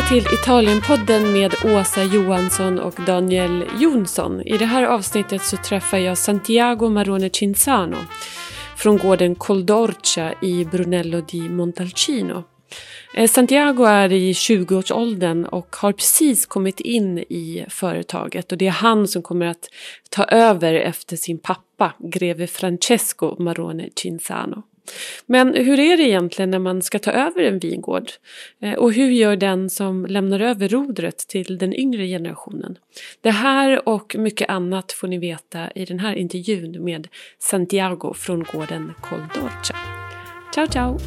Välkomna till Italienpodden med Åsa Johansson och Daniel Jonsson. I det här avsnittet så träffar jag Santiago Marone Cinzano från gården Coldorcia i Brunello di Montalcino. Eh, Santiago är i 20-årsåldern och har precis kommit in i företaget och det är han som kommer att ta över efter sin pappa, greve Francesco Marone Cinzano. Men hur är det egentligen när man ska ta över en vingård? Eh, och hur gör den som lämnar över rodret till den yngre generationen? Det här och mycket annat får ni veta i den här intervjun med Santiago från gården Col Dolce. Ciao ciao!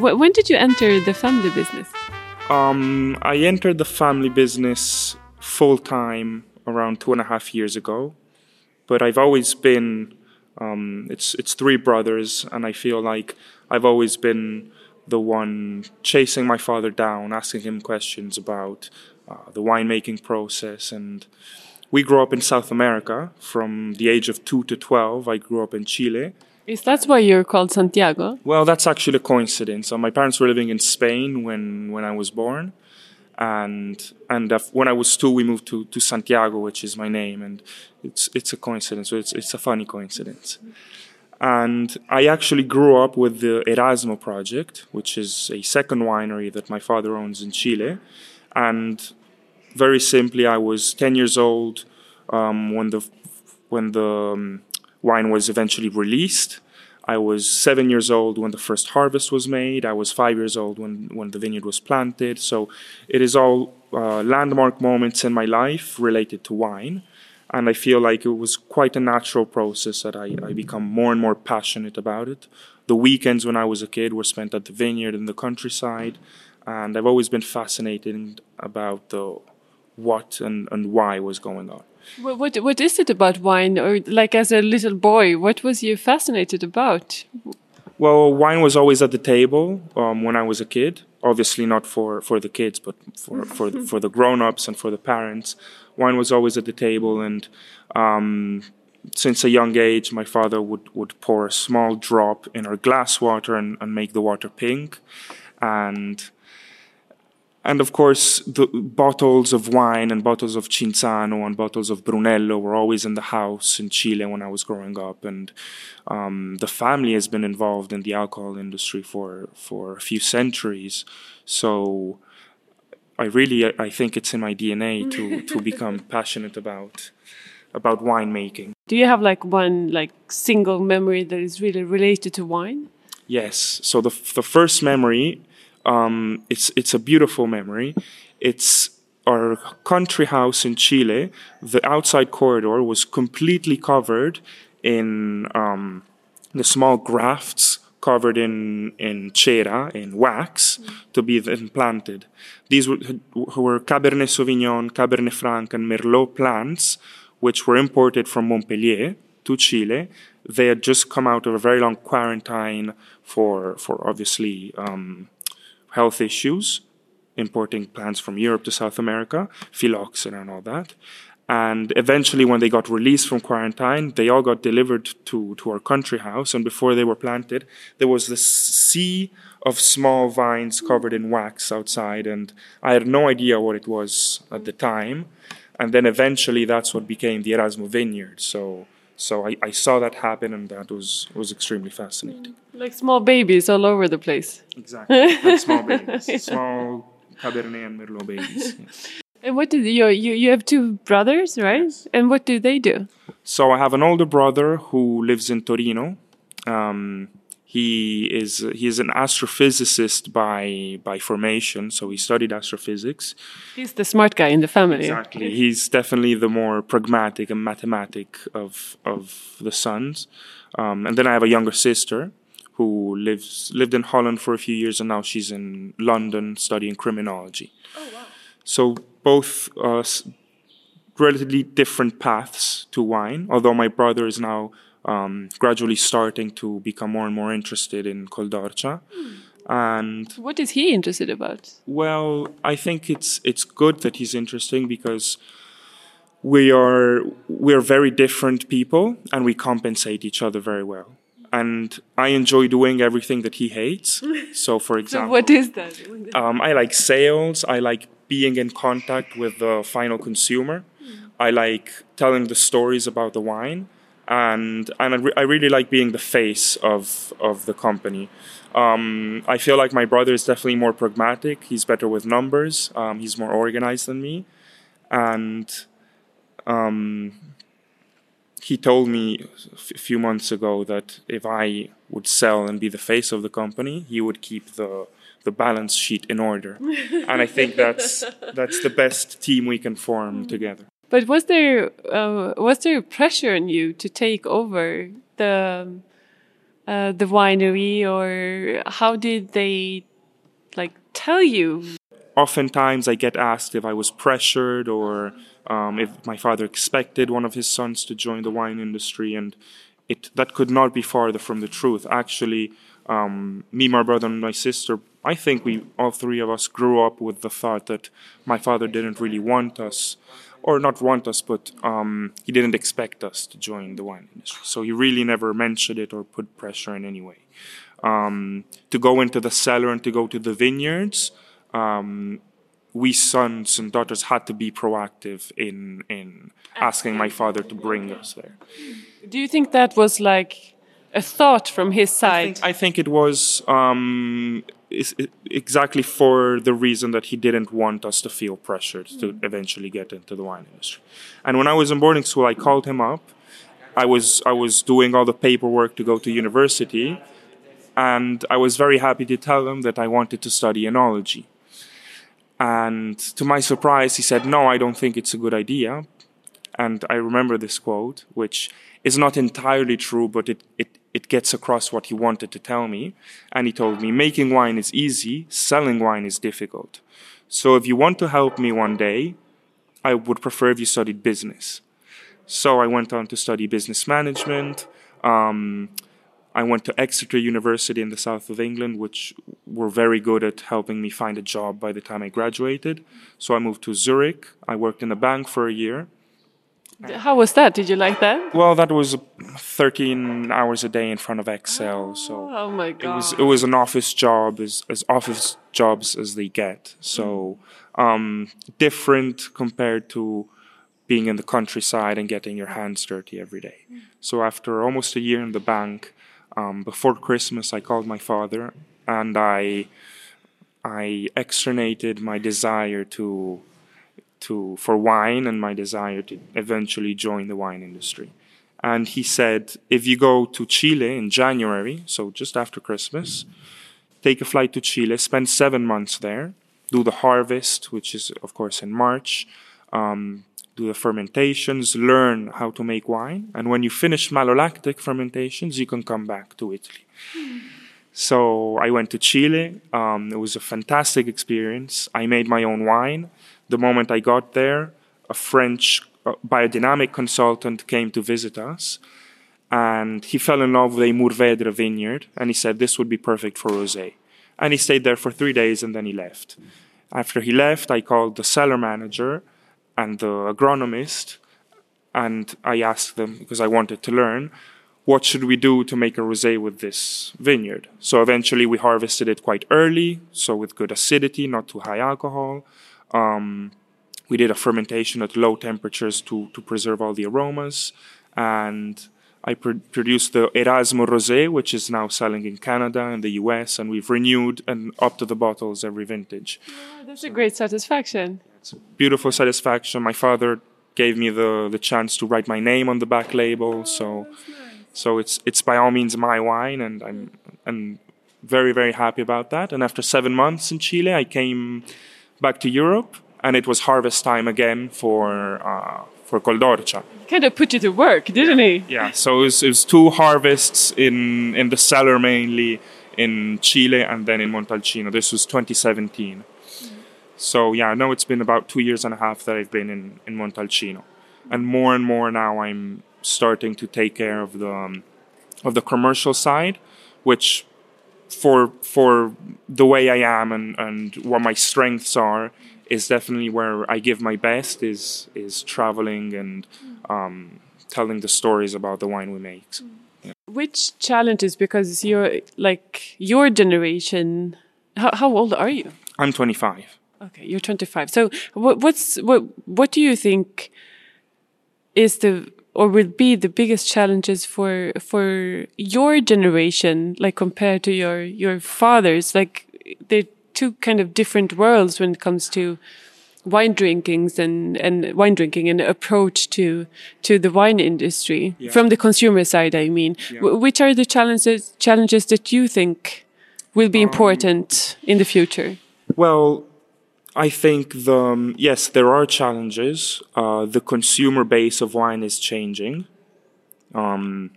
When did you enter the family business? Um, I entered the family business full time around two and a half years ago, but I've always been. Um, it's it's three brothers, and I feel like I've always been the one chasing my father down, asking him questions about uh, the winemaking process. And we grew up in South America from the age of two to twelve. I grew up in Chile, Is that why you're called Santiago? Well, that's actually a coincidence. Uh, my parents were living in Spain when, when I was born, and and when I was two, we moved to, to Santiago, which is my name, and it's it's a coincidence. So it's it's a funny coincidence. And I actually grew up with the Erasmo project, which is a second winery that my father owns in Chile, and very simply, I was ten years old um, when the when the um, wine was eventually released. I was seven years old when the first harvest was made. I was five years old when, when the vineyard was planted. So it is all uh, landmark moments in my life related to wine. And I feel like it was quite a natural process that I, I become more and more passionate about it. The weekends when I was a kid were spent at the vineyard in the countryside. And I've always been fascinated about the what and, and why was going on. What, what what is it about wine, or like as a little boy, what was you fascinated about? Well, wine was always at the table um, when I was a kid. Obviously, not for, for the kids, but for for for the grown ups and for the parents. Wine was always at the table, and um, since a young age, my father would, would pour a small drop in our glass water and, and make the water pink, and and of course, the bottles of wine and bottles of Cinzano and bottles of Brunello were always in the house in Chile when I was growing up. And um, the family has been involved in the alcohol industry for, for a few centuries. So I really, I think it's in my DNA to, to become passionate about about winemaking. Do you have like one like single memory that is really related to wine? Yes. So the the first memory um, it's it's a beautiful memory. It's our country house in Chile. The outside corridor was completely covered in um, the small grafts covered in in cera in wax mm. to be then planted. These were, were Cabernet Sauvignon, Cabernet Franc, and Merlot plants, which were imported from Montpellier to Chile. They had just come out of a very long quarantine for for obviously. Um, health issues, importing plants from Europe to South America, phylloxera and all that. And eventually, when they got released from quarantine, they all got delivered to, to our country house. And before they were planted, there was this sea of small vines covered in wax outside. And I had no idea what it was at the time. And then eventually, that's what became the Erasmo Vineyard. So so I, I saw that happen, and that was was extremely fascinating. Like small babies all over the place. Exactly, like small babies, yeah. small Cabernet and Merlot babies. Yes. And what did you, you you have two brothers, right? Yes. And what do they do? So I have an older brother who lives in Torino. Um, he is he is an astrophysicist by by formation, so he studied astrophysics. He's the smart guy in the family. Exactly, he's definitely the more pragmatic and mathematic of of the sons. Um, and then I have a younger sister who lives lived in Holland for a few years, and now she's in London studying criminology. Oh wow! So both uh, relatively different paths to wine. Although my brother is now um, gradually starting to become more and more interested in Col d'Orcia. Mm. And what is he interested about? Well, I think it's it's good that he's interesting because we are we are very different people and we compensate each other very well. and I enjoy doing everything that he hates. So, for So example, what is that? um, I like sales. I like being in contact with the final consumer. I like telling the stories about the wine, and and I, re- I really like being the face of of the company. Um, I feel like my brother is definitely more pragmatic. He's better with numbers. Um, he's more organized than me, and um, he told me a f- few months ago that if I would sell and be the face of the company, he would keep the the balance sheet in order. and I think that's that's the best team we can form together. But was there uh, was there pressure on you to take over the uh, the winery, or how did they like tell you? Oftentimes, I get asked if I was pressured or um, if my father expected one of his sons to join the wine industry, and it that could not be farther from the truth. Actually, um, me, my brother, and my sister, I think we all three of us grew up with the thought that my father didn't really want us, or not want us, but um, he didn't expect us to join the wine industry. So he really never mentioned it or put pressure in any way. Um, to go into the cellar and to go to the vineyards, um, we sons and daughters had to be proactive in in asking my father to bring us there. Do you think that was like a thought from his I side? think, I think it was um, is, i exactly for the reason that he didn't want us to feel pressured to eventually get into the wine industry. And when I was in boarding school, I called him up. I was I was doing all the paperwork to go to university, and I was very happy to tell him that I wanted to study enology. And to my surprise, he said, "No, I don't think it's a good idea." And I remember this quote, which is not entirely true, but it, it, it gets across what he wanted to tell me. And he told me, making wine is easy, selling wine is difficult. So if you want to help me one day, I would prefer if you studied business. So I went on to study business management. Um, I went to Exeter University in the south of England, which were very good at helping me find a job by the time I graduated. So I moved to Zurich. I worked in a bank for a year. How was that? Did you like that? Well, that was 13 hours a day in front of Excel. So Oh my it was it was an office job as as office jobs as they get. So um, different compared to being in the countryside and getting your hands dirty every day. So after almost a year in the bank, um, before Christmas, I called my father and I I externated my desire to to for wine and my desire to eventually join the wine industry. And he said, if you go to Chile in January, so just after Christmas, take a flight to Chile, spend seven months there, do the harvest, which is of course in March, um, do the fermentations, learn how to make wine, and when you finish malolactic fermentations, you can come back to Italy. So I went to Chile. Um, it was a fantastic experience. I made my own wine. The moment I got there, a French biodynamic consultant came to visit us, and he fell in love with a Mourvedre vineyard, and he said this would be perfect for rosé. And he stayed there for three days, and then he left. After he left, I called the cellar manager and the agronomist, and I asked them because I wanted to learn what should we do to make a rosé with this vineyard. So eventually, we harvested it quite early, so with good acidity, not too high alcohol. Um, we did a fermentation at low temperatures to, to preserve all the aromas. And I pr- produced the Erasmo Rosé, which is now selling in Canada and the US, and we've renewed and up to the bottles every vintage. Oh, that's a great satisfaction. It's a beautiful satisfaction. My father gave me the, the chance to write my name on the back label, so so it's it's by all means my wine, and I'm and very very happy about that. And after seven months in Chile, I came back to Europe, and it was harvest time again for uh, for Col d'Orcia. Kind of put you to work, didn't he? Yeah, so it was, it was two harvests in in the cellar mainly in Chile and then in Montalcino. This was 2017. So yeah, no, it's been about two years and a half that I've been in in Montalcino, and more and more now I'm starting to take care of the um, of the commercial side, which for for the way I am and, and what my strengths are is definitely where I give my best is is traveling and um, telling the stories about the wine we make. which challenges because you're like your generation how, how old are you I'm 25. okay you're 25 so what, what's what what do you think is the or will be the biggest challenges for for your generation like compared to your your fathers like they're two kind of different worlds when it comes to wine drinkings and and wine drinking and approach to to the wine industry Yeah. from the consumer side i mean Yeah. Wh- which are the challenges challenges that you think will be um, important in the future Well, I think the um, yes, there are challenges. Uh, the consumer base of wine is changing. Um,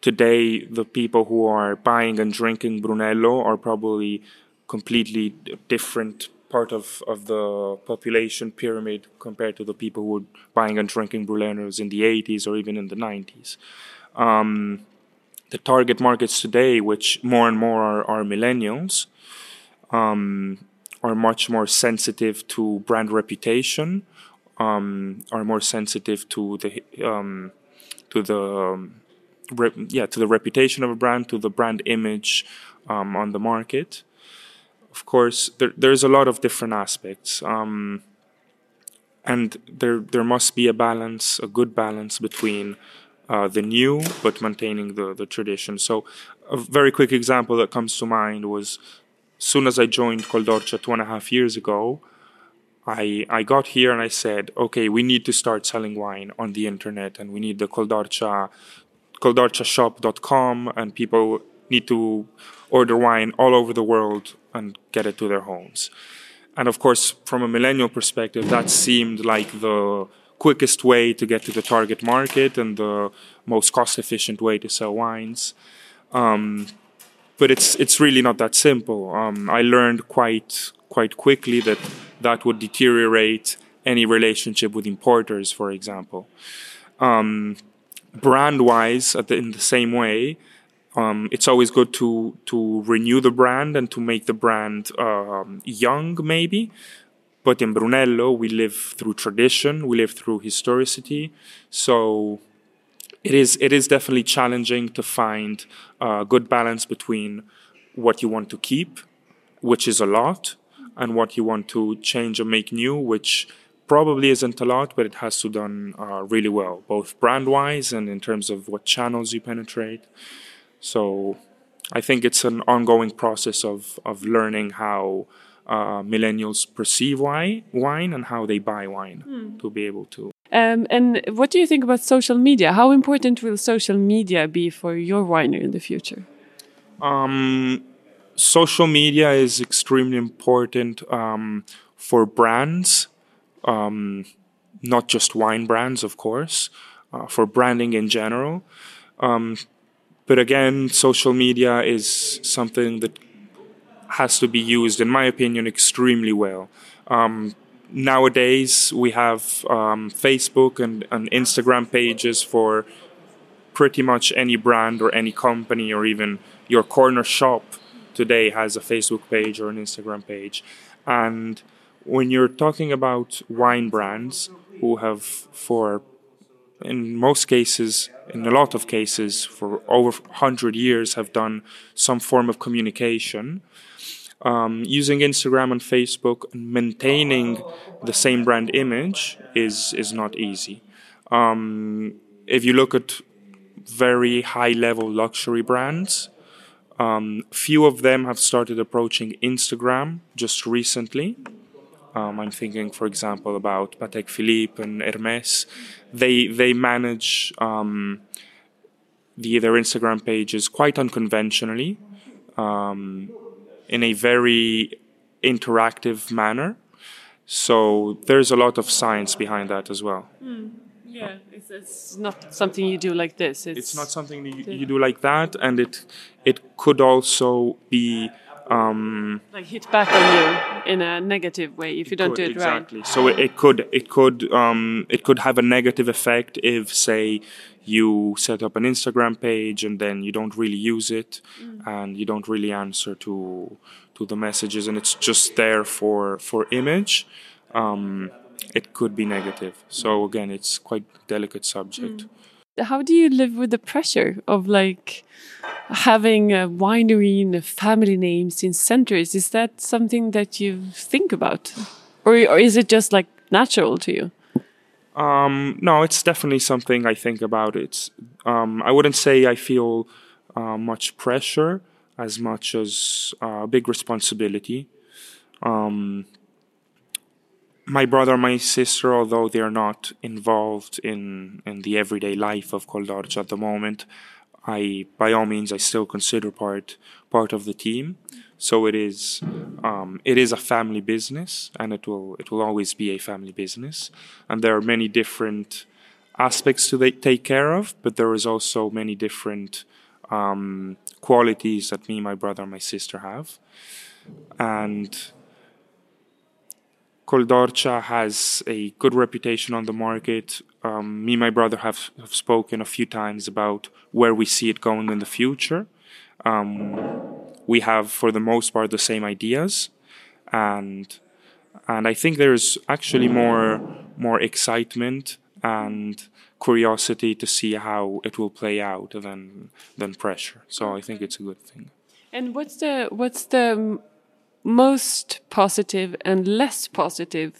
today, the people who are buying and drinking Brunello are probably completely different part of, of the population pyramid compared to the people who were buying and drinking Brunellos in the 80s or even in the 90s. Um, the target markets today, which more and more are, are millennials, um, are much more sensitive to brand reputation, um, are more sensitive to the um, to the um, yeah to the reputation of a brand, to the brand image um, on the market. Of course, there, there's a lot of different aspects, um, and there there must be a balance, a good balance between uh, the new but maintaining the the tradition. So, a very quick example that comes to mind was soon as I joined Col d'Orcia two and a half years ago, I I got here and I said, okay, we need to start selling wine on the internet, and we need the Col d'Orcia coldorciashop.com, and people need to order wine all over the world and get it to their homes. And of course, from a millennial perspective, that seemed like the quickest way to get to the target market and the most cost efficient way to sell wines um, but it's it's really not that simple. Um, I learned quite quite quickly that that would deteriorate any relationship with importers, for example. Um, brand wise, in the same way, um, it's always good to to renew the brand and to make the brand um, young, maybe. But in Brunello, we live through tradition, we live through historicity, so it is it is definitely challenging to find a good balance between what you want to keep, which is a lot, and what you want to change or make new, which probably isn't a lot, but it has to done uh, really well, both brand wise and in terms of what channels you penetrate. So I think it's an ongoing process of of learning how uh, millennials perceive wine, wine and how they buy wine to be able to um, and what do you think about social media how important will social media be for your winery in the future Um, social media is extremely important um, for brands, um, not just wine brands, of course, uh, for branding in general. Um, but again, social media is something that has to be used, in my opinion, extremely well. Um, nowadays, we have um, Facebook and, and Instagram pages for pretty much any brand or any company or even your corner shop today has a Facebook page or an Instagram page. And when you're talking about wine brands who have for in most cases, in a lot of cases, for over 100 years, have done some form of communication. Um, using Instagram and Facebook and maintaining the same brand image is is not easy. Um, if you look at very high level luxury brands, um, few of them have started approaching Instagram just recently. Um, I'm thinking, for example, about Patek Philippe and Hermes. They they manage um, the their Instagram pages quite unconventionally, um, in a very interactive manner. So there's a lot of science behind that as well. yeah it's, it's not something you do like this It's not something that you, you do like that, and it it could also be um, like hit back on you in a negative way if you don't do could- it right exactly. So it, it could it could um, it could have a negative effect if, say, you set up an Instagram page and then you don't really use it Mm. and you don't really answer to to the messages and it's just there for for image. Um, it could be negative. So again, it's quite delicate subject. Mm. how do you live with the pressure of like having a winery and family name since centuries? Is that something that you think about, or, or is it just like natural to you? Um, no, it's definitely something I think about. It's um, I wouldn't say I feel uh, much pressure as much as uh, big responsibility. Um, my brother, my sister, although they are not involved in, in the everyday life of Col d'Orcia at the moment, I by all means I still consider part part of the team. So it is um, it is a family business, and it will it will always be a family business. And there are many different aspects to take care of, but there is also many different um, qualities that me, my brother, and my sister have, and Col d'Orcia has a good reputation on the market. Um, me and my brother have, have spoken a few times about where we see it going in the future. Um, we have, for the most part, the same ideas, and and I think there's actually more more excitement and curiosity to see how it will play out than than pressure. So I think it's a good thing. And what's the what's the most positive and less positive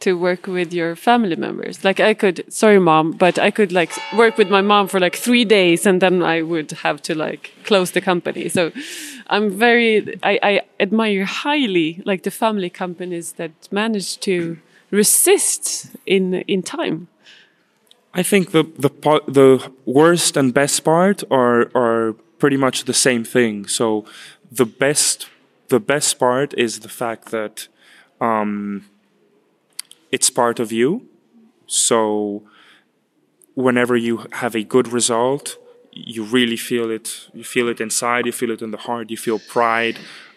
to work with your family members. Like i could sorry mom but i could like work with my mom for like three days and then i would have to like close the company. So i'm very i, I admire highly like the family companies that manage to resist in in time. I think the the the worst and best part are are pretty much the same thing. So the best the best part is the fact that um, it's part of you. So whenever you have a good result, you really feel it. You feel it inside. You feel it in the heart. You feel pride.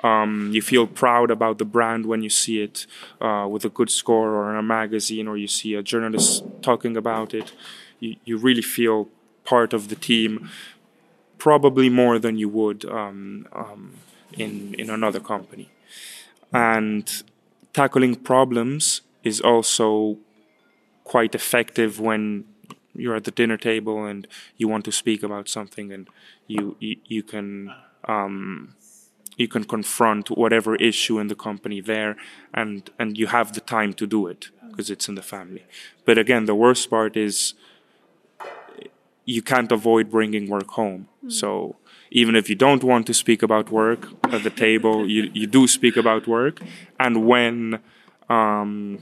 Um, you feel proud about the brand when you see it uh, with a good score or in a magazine, or you see a journalist talking about it. You, you really feel part of the team, probably more than you would um, um, in in another company. And tackling problems is also quite effective when you're at the dinner table and you want to speak about something and you you, you can um, you can confront whatever issue in the company there and and you have the time to do it because it's in the family but again the worst part is you can't avoid bringing work home mm. so even if you don't want to speak about work at the table, you, you do speak about work. And when um,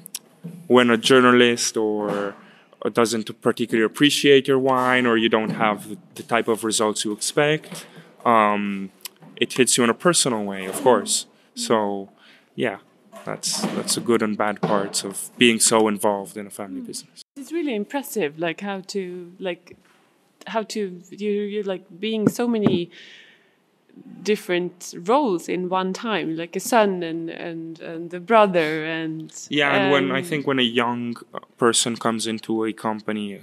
when a journalist or, or, doesn't particularly appreciate your wine, or you don't have the, the type of results you expect, um, it hits you in a personal way, of course. So, yeah, that's that's the good and bad parts of being so involved in a family business. It's really impressive, like how to like how to you you like being so many different roles in one time like a son and and and the brother and yeah and um, when i think when a young person comes into a company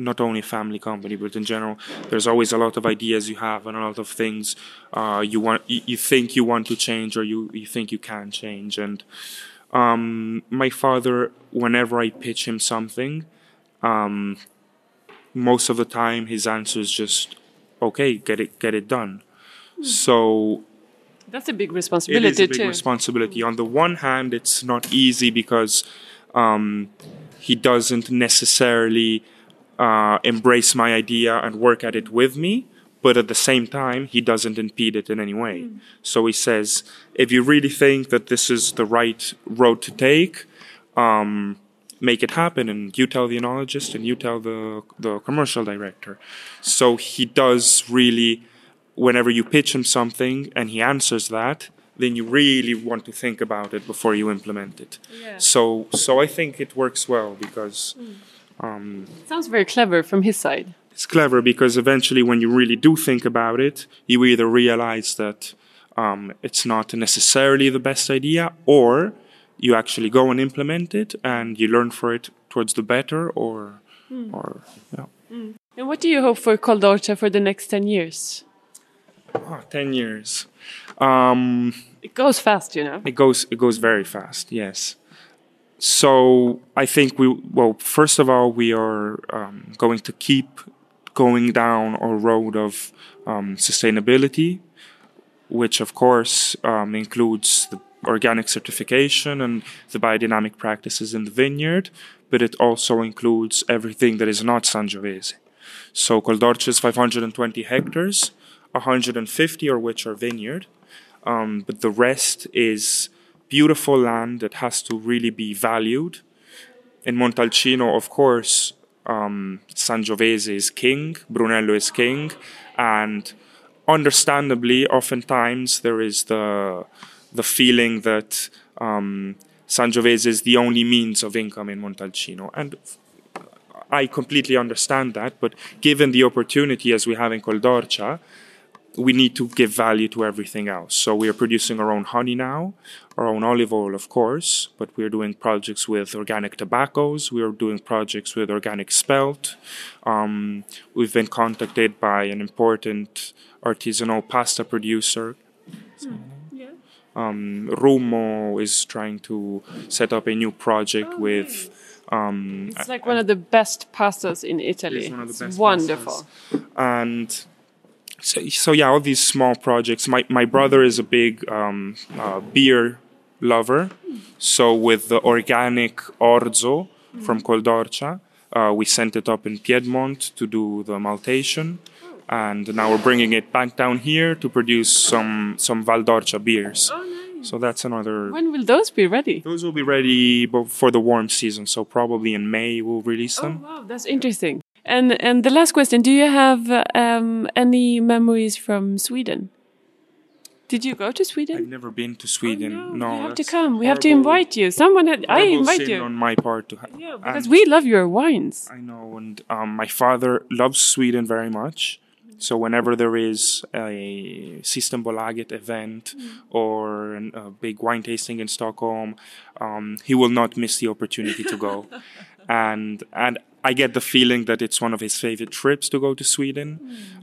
not only a family company but in general there's always a lot of ideas you have and a lot of things uh, you want you, you, think you want to change or you you think you can change. And um, my father whenever i pitch him something um, most of the time his answer is just okay get it get it done mm. so that's a big responsibility it is a big too. responsibility on the one hand it's not easy because um, he doesn't necessarily uh, embrace my idea and work at it with me but at the same time he doesn't impede it in any way mm. so he says if you really think that this is the right road to take um, make it happen and you tell the enologist and you tell the the commercial director so he does really whenever you pitch him something and he answers that then you really want to think about it before you implement it yeah. so so i think it works well because mm. um, sounds very clever from his side it's clever because eventually when you really do think about it you either realize that um, it's not necessarily the best idea or you actually go and implement it and you learn for it towards the better or mm. or yeah. Mm. And what do you hope for Col d'Orcia for the next 10 years? Oh, 10 years. Um, it goes fast, you know. It goes it goes very fast. Yes. So I think we well first of all we are um, going to keep going down our road of um, sustainability, which of course um, includes the organic certification and the biodynamic practices in the vineyard, but it also includes everything that is not Sangiovese. So Col d'Orcia is 520 hectares, 150 of which are vineyard, um, but the rest is beautiful land that has to really be valued. In Montalcino, of course, um, Sangiovese is king, Brunello is king, and understandably, oftentimes there is the the feeling that um, Sangiovese is the only means of income in Montalcino, and I completely understand that. But given the opportunity as we have in Col d'Orcia, we need to give value to everything else. So we are producing our own honey now, our own olive oil, of course, but we're doing projects with organic tobaccos. We are doing projects with organic spelt. Um, we've been contacted by an important artisanal pasta producer. Um, Rummo is trying to set up a new project with. Um, It's like one of the best pastas in Italy. It's one of the It's best wonderful. and so, so yeah, all these small projects. My my brother is a big um, uh, beer lover, so with the organic orzo from Col d'Orcia, uh, we sent it up in Piedmont to do the maltation, and now we're bringing it back down here to produce some some Val d'Orcia beers. Oh, nice. So that's another. When will those be ready? Those will be ready for the warm season, so probably in May we'll release them. Oh, wow, that's interesting. And and the last question: Do you have um, any memories from Sweden? Did you go to Sweden? I've never been to Sweden. Oh, no, we have to come. We have to invite you. Someone, had, I invite you. on my part to. Yeah, because and- we love your wines. I know, and um, my father loves Sweden very much. So whenever there is a Systembolaget event or an, a big wine tasting in Stockholm, um, he will not miss the opportunity to go. and and I get the feeling that it's one of his favorite trips to go to Sweden.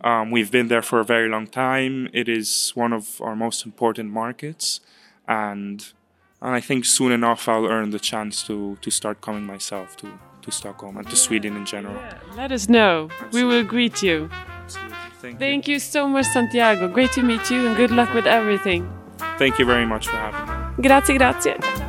Um, we've been there for a very long time. It is one of our most important markets, and and I think soon enough I'll earn the chance to to start coming myself to to Stockholm and to Sweden in general. Let us know. We will greet you. Absolutely. Thank, Thank you so much, Santiago. Great to meet you, and good luck with everything. Thank you very much for having me. Grazie, grazie.